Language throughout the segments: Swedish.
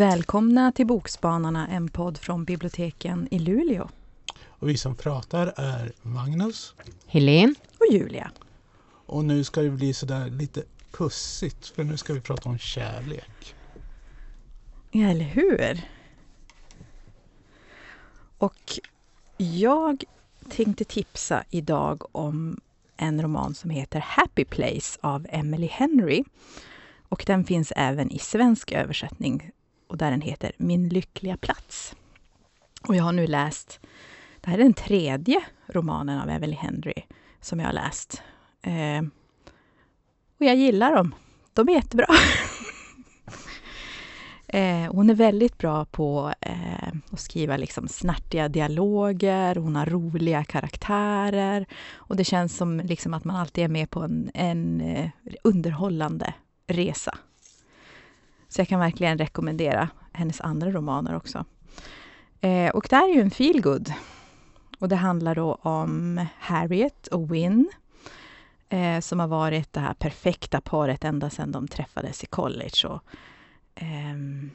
Välkomna till Bokspanarna, en podd från biblioteken i Luleå. Och vi som pratar är Magnus. Helene. Och Julia. Och nu ska det bli sådär lite pussigt för nu ska vi prata om kärlek. Eller hur? Och jag tänkte tipsa idag om en roman som heter Happy Place av Emily Henry. Och den finns även i svensk översättning och där den heter Min lyckliga plats. Och jag har nu läst, det här är den tredje romanen av Emily Henry som jag har läst. Eh, och jag gillar dem. De är jättebra. eh, hon är väldigt bra på eh, att skriva liksom snärtiga dialoger, hon har roliga karaktärer och det känns som liksom att man alltid är med på en, en eh, underhållande resa. Så jag kan verkligen rekommendera hennes andra romaner också. Eh, och det här är ju en feelgood. Och det handlar då om Harriet och Win eh, som har varit det här perfekta paret ända sedan de träffades i college. Och, Ehm,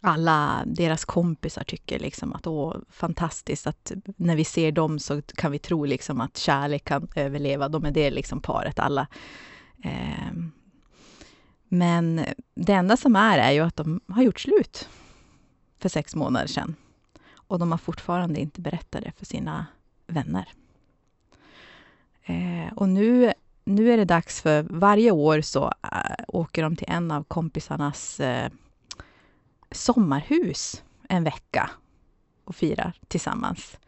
alla deras kompisar tycker liksom att åh, fantastiskt att när vi ser dem så kan vi tro liksom att kärlek kan överleva. De är det liksom paret alla. Eh, men det enda som är, är ju att de har gjort slut för sex månader sedan. Och de har fortfarande inte berättat det för sina vänner. Eh, och nu, nu är det dags för, varje år så äh, åker de till en av kompisarnas äh, sommarhus en vecka och firar tillsammans.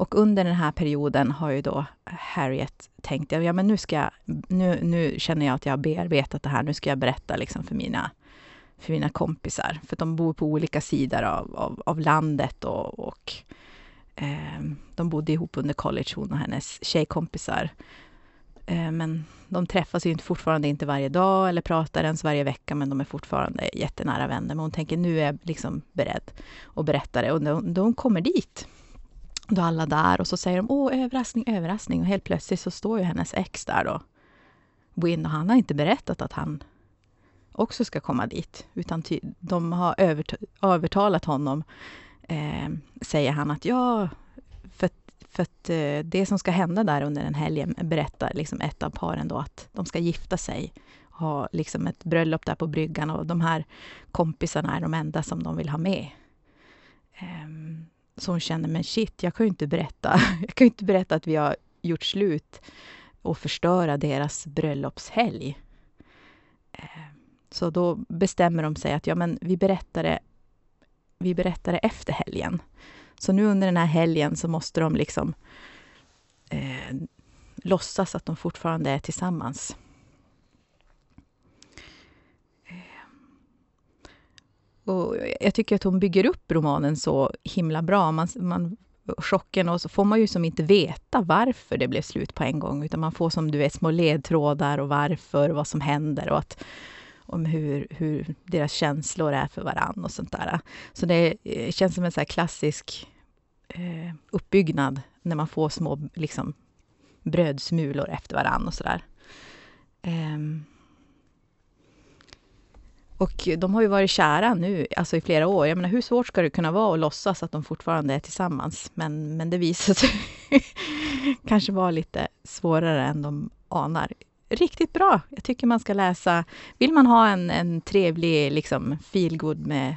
Och under den här perioden har ju då Harriet tänkt, ja men nu ska jag, nu, nu känner jag att jag har bearbetat det här, nu ska jag berätta liksom för mina, för mina kompisar. För de bor på olika sidor av, av, av landet och, och eh, de bodde ihop under college, hon och hennes tjejkompisar. Eh, men de träffas ju fortfarande inte varje dag eller pratar ens varje vecka, men de är fortfarande jättenära vänner. Men hon tänker, nu är jag liksom beredd att berätta det. Och då, hon kommer dit då alla där och så säger de åh, överraskning, överraskning. Och helt plötsligt så står ju hennes ex där då. Win och han har inte berättat att han också ska komma dit. Utan de har övert övertalat honom, eh, säger han, att ja, för, att eh, det som ska hända där under den helgen berättar liksom ett av paren då att de ska gifta sig. Ha liksom ett bröllop där på bryggan och de här kompisarna är de enda som de vill ha med. Um, så hon känner, men shit, jag kan ju inte berätta. Jag kan ju inte berätta att vi har gjort slut och förstöra deras bröllopshelg. Ehm, så då bestämmer de sig att ja, men vi berättar det, vi berättar det efter helgen. Så nu under den här helgen så måste de liksom eh, låtsas att de fortfarande är tillsammans. Eh, och jag tycker att hon bygger upp romanen så himla bra. Man, man, chocken och så får man ju som inte veta varför det blev slut på en gång, utan man får som du vet små ledtrådar och varför och vad som händer och att, om hur, hur deras känslor är för varann och sånt där. Så det eh, känns som en så klassisk eh, uppbyggnad när man får små liksom, brödsmulor efter varann och sådär. Um, och de har ju varit kära nu, alltså i flera år. Jag menar, hur svårt ska det kunna vara att låtsas att de fortfarande är tillsammans? Men, men det visar sig kanske vara lite svårare än de anar. Riktigt bra! Jag tycker man ska läsa. Vill man ha en, en trevlig liksom, feelgood med,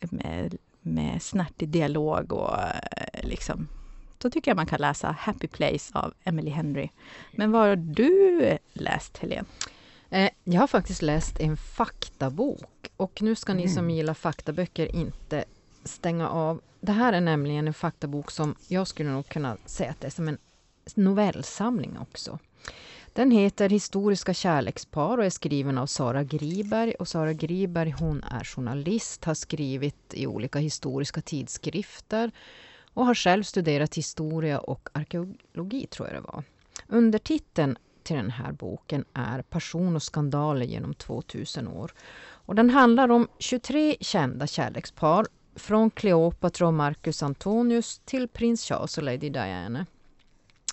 med, med snärtig dialog och liksom så tycker jag man kan läsa Happy Place av Emily Henry. Men vad har du läst, Helene? Eh, jag har faktiskt läst en faktabok och nu ska ni mm. som gillar faktaböcker inte stänga av. Det här är nämligen en faktabok som jag skulle nog kunna säga att det är som en novellsamling också. Den heter Historiska kärlekspar och är skriven av Sara Griberg. Och Sara Griberg hon är journalist, har skrivit i olika historiska tidskrifter och har själv studerat historia och arkeologi, tror jag det var. Undertiteln till den här boken är Passion och skandaler genom 2000 år. Och den handlar om 23 kända kärlekspar från Kleopatra och Marcus Antonius till prins Charles och Lady Diana.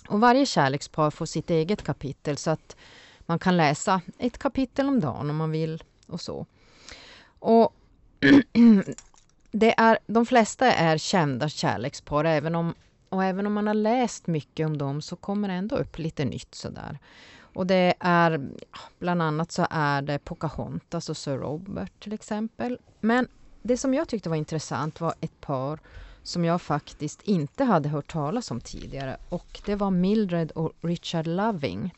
Och varje kärlekspar får sitt eget kapitel så att man kan läsa ett kapitel om dagen om man vill och så. Och det är, de flesta är kända kärlekspar även om, och även om man har läst mycket om dem så kommer det ändå upp lite nytt sådär. Och det är bland annat så är det Pocahontas och Sir Robert till exempel. Men det som jag tyckte var intressant var ett par som jag faktiskt inte hade hört talas om tidigare och det var Mildred och Richard Loving.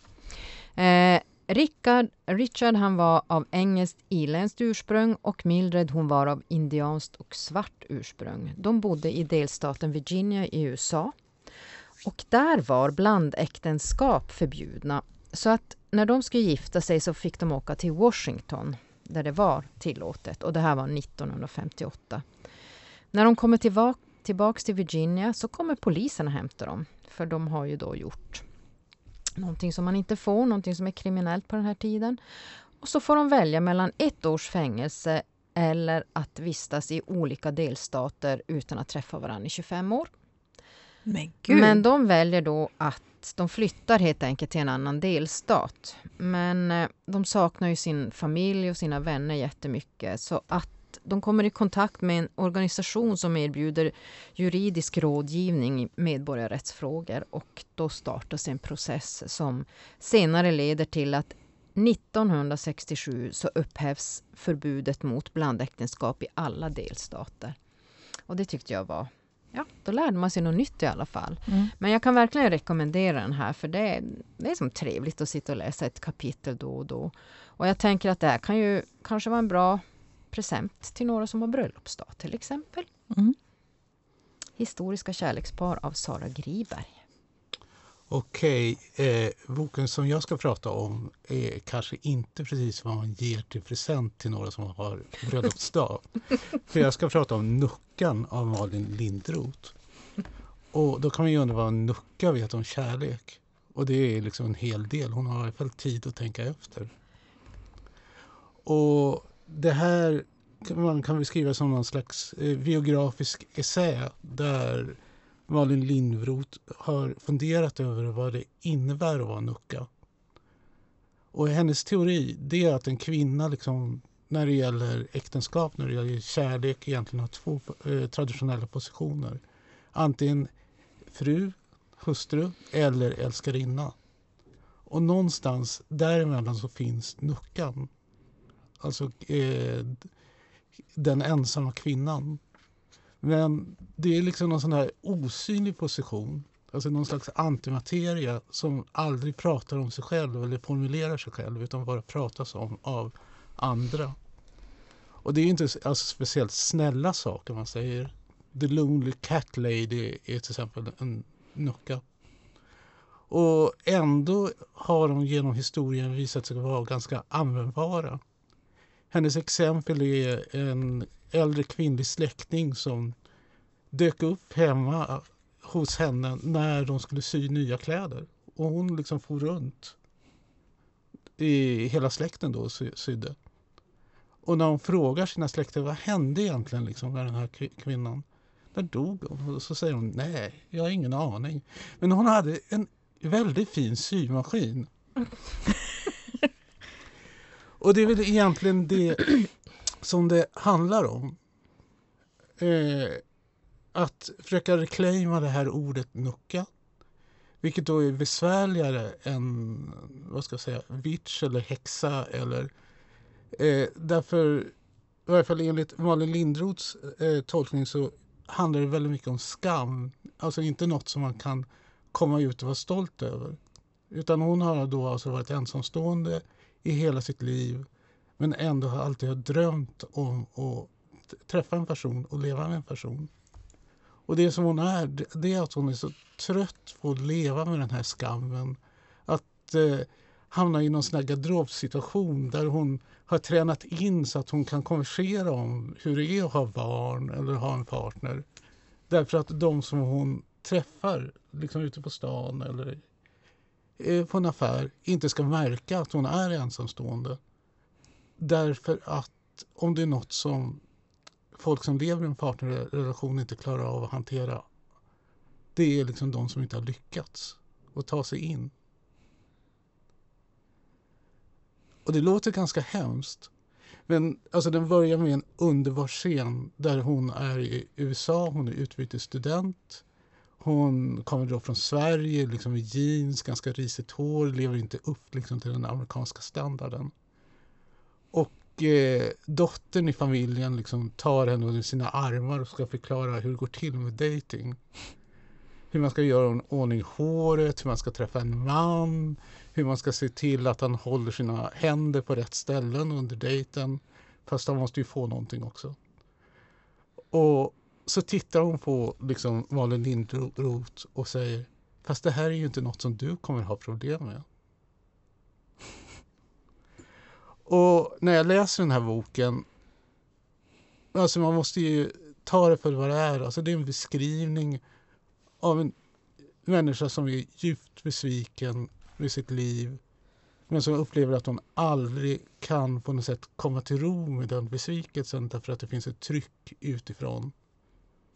Eh, Richard, Richard han var av engelskt irländskt ursprung och Mildred hon var av indianskt och svart ursprung. De bodde i delstaten Virginia i USA. Och där var blandäktenskap förbjudna. Så att när de skulle gifta sig så fick de åka till Washington där det var tillåtet och det här var 1958. När de kommer tillbaka tillbaks till Virginia så kommer polisen och hämtar dem. För de har ju då gjort någonting som man inte får, någonting som är kriminellt på den här tiden. Och så får de välja mellan ett års fängelse eller att vistas i olika delstater utan att träffa varandra i 25 år. Men. Men de väljer då att de flyttar helt enkelt till en annan delstat. Men eh, de saknar ju sin familj och sina vänner jättemycket så att de kommer i kontakt med en organisation som erbjuder juridisk rådgivning i medborgarrättsfrågor och då startas en process som senare leder till att 1967 så upphävs förbudet mot blandäktenskap i alla delstater. Och det tyckte jag var Ja, då lärde man sig något nytt i alla fall. Mm. Men jag kan verkligen rekommendera den här för det, det är som trevligt att sitta och läsa ett kapitel då och då. Och jag tänker att det här kan ju kanske vara en bra present till några som har bröllopsdag till exempel. Mm. Historiska kärlekspar av Sara Griberg. Okej, eh, boken som jag ska prata om är kanske inte precis vad man ger till present till några som har bröllopsdag. För jag ska prata om Nuckan av Malin Lindroth. Och då kan man ju undra vad en Nucka vet om kärlek. Och det är liksom en hel del. Hon har i alla fall tid att tänka efter. Och det här kan man kan beskriva som någon slags eh, biografisk essä där Malin Lindroth har funderat över vad det innebär att vara nucka. Och hennes teori det är att en kvinna liksom, när det gäller äktenskap, när det gäller kärlek egentligen har två eh, traditionella positioner. Antingen fru, hustru eller älskarinna. Och någonstans däremellan så finns nuckan. Alltså eh, den ensamma kvinnan. Men det är liksom någon sån här osynlig position. Alltså någon slags antimateria som aldrig pratar om sig själv eller formulerar sig själv utan bara pratas om av andra. Och det är inte alltså speciellt snälla saker man säger. The Lonely Cat Lady är till exempel en nucka. Och ändå har de genom historien visat sig vara ganska användbara. Hennes exempel är en äldre kvinnlig släkting som dök upp hemma hos henne när de skulle sy nya kläder. Och hon liksom for runt i hela släkten då och sydde. Och när hon frågar sina släkter vad hände egentligen liksom med den här kvinnan? När dog hon. Och så säger hon nej, jag har ingen aning. Men hon hade en väldigt fin symaskin och det är väl egentligen det som det handlar om. Eh, att försöka reclaima det här ordet nucka. Vilket då är besvärligare än vad ska jag säga, witch eller häxa. Eller, eh, därför, i varje fall enligt Malin Lindroths eh, tolkning så handlar det väldigt mycket om skam. Alltså inte något som man kan komma ut och vara stolt över. Utan hon har då alltså varit ensamstående i hela sitt liv men ändå har alltid har drömt om att träffa en person och leva med en person. Och det som hon är, det är att hon är så trött på att leva med den här skammen. Att eh, hamna i någon sån här garderobsituation där hon har tränat in så att hon kan konversera om hur det är att ha barn eller ha en partner. Därför att de som hon träffar, liksom ute på stan eller Eh, på en affär, inte ska märka att hon är ensamstående. Därför att om det är något som folk som lever i en partnerrelation inte klarar av att hantera. Det är liksom de som inte har lyckats att ta sig in. Och det låter ganska hemskt. Men alltså den börjar med en underbar scen där hon är i USA, hon är utbytesstudent. Hon kommer då från Sverige liksom i jeans, ganska risigt hår, lever inte upp liksom, till den amerikanska standarden. Och eh, dottern i familjen liksom, tar henne under sina armar och ska förklara hur det går till med dating. Hur man ska göra ordning håret, hur man ska träffa en man, hur man ska se till att han håller sina händer på rätt ställen under dejten. Fast han måste ju få någonting också. Och så tittar hon på liksom Malin Lindroth och säger Fast det här är ju inte något som du kommer ha problem med. och när jag läser den här boken Alltså man måste ju ta det för vad det är. Alltså det är en beskrivning av en människa som är djupt besviken med sitt liv men som upplever att hon aldrig kan på något sätt komma till ro med den besvikelsen därför att det finns ett tryck utifrån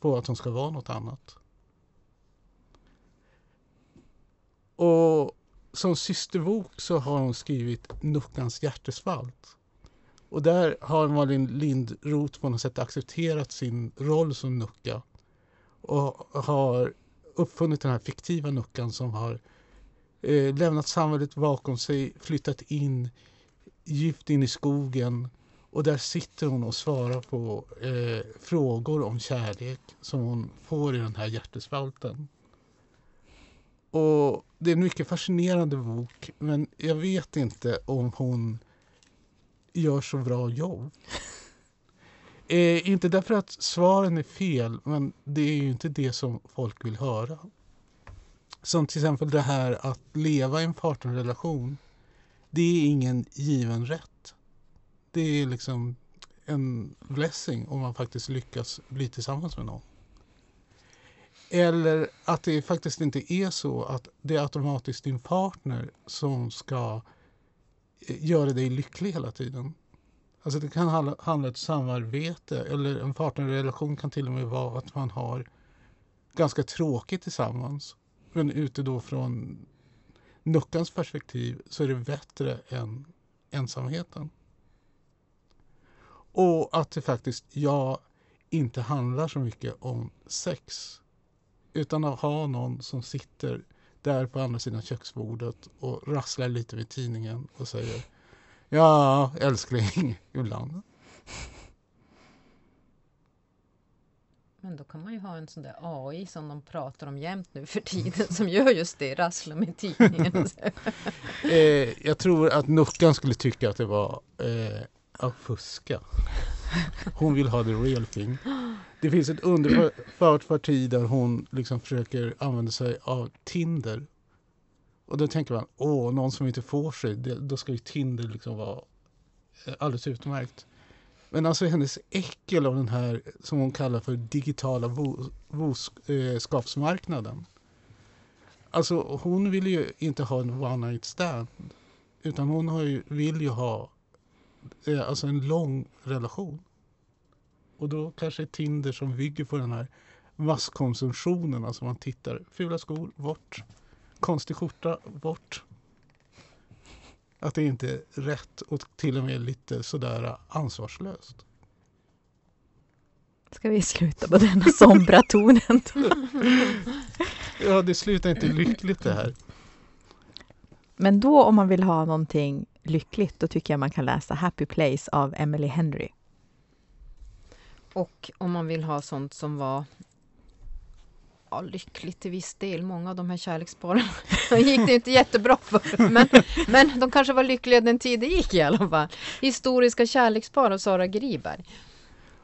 på att hon ska vara något annat. Och som systerbok så har hon skrivit Nuckans hjärtesvalt. Och där har Malin Lindroth på något sätt accepterat sin roll som Nucka och har uppfunnit den här fiktiva Nuckan som har eh, lämnat samhället bakom sig, flyttat in djupt in i skogen och där sitter hon och svarar på eh, frågor om kärlek som hon får i den här hjärtespalten. Och det är en mycket fascinerande bok men jag vet inte om hon gör så bra jobb. Eh, inte därför att svaren är fel, men det är ju inte det som folk vill höra. Som till exempel det här att leva i en partnerrelation. Det är ingen given rätt. Det är liksom en blessing om man faktiskt lyckas bli tillsammans med någon. Eller att det faktiskt inte är så att det är automatiskt din partner som ska eh, göra dig lycklig hela tiden. Alltså det kan handla, om ett samarbete eller en partnerrelation kan till och med vara att man har ganska tråkigt tillsammans. Men ute då från Nuckans perspektiv så är det bättre än ensamheten. Och att det faktiskt, ja, inte handlar så mycket om sex. Utan att ha någon som sitter där på andra sidan köksbordet och rasslar lite vid tidningen och säger Ja, älskling, ibland. Men då kan man ju ha en sån där AI som de pratar om jämt nu för tiden som gör just det, rasslar med tidningen. eh, jag tror att Nuckan skulle tycka att det var eh, att fuska. Hon vill ha the real thing. Det finns ett underbart parti där hon liksom försöker använda sig av Tinder. Och då tänker man, åh, någon som inte får sig, det, då ska ju Tinder liksom vara eh, alldeles utmärkt. Men alltså hennes äckel av den här som hon kallar för digitala boskapsmarknaden. Eh, alltså hon vill ju inte ha en one night stand. Utan hon har ju, vill ju ha alltså en lång relation. Och då kanske Tinder som bygger på den här masskonsumtionen. Alltså man tittar, fula skor, bort. Konstig skjorta, bort. Att det inte är rätt och till och med lite sådär ansvarslöst. Ska vi sluta på denna sombra tonen? ja, det slutar inte lyckligt det här. Men då om man vill ha någonting lyckligt, då tycker jag man kan läsa Happy Place av Emily Henry. Och om man vill ha sånt som var ja, lyckligt till viss del. Många av de här kärleksparen gick det inte jättebra för. Men, men de kanske var lyckliga den tid det gick i alla fall. Historiska kärlekspar av Sara Griberg.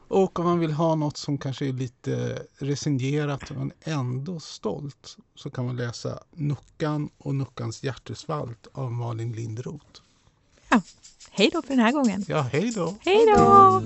Och om man vill ha något som kanske är lite resignerat men ändå stolt så kan man läsa Nuckan och Nuckans hjärtesvalt av Malin Lindroth. Ja, hej då för den här gången. Ja, hej då. Hej då.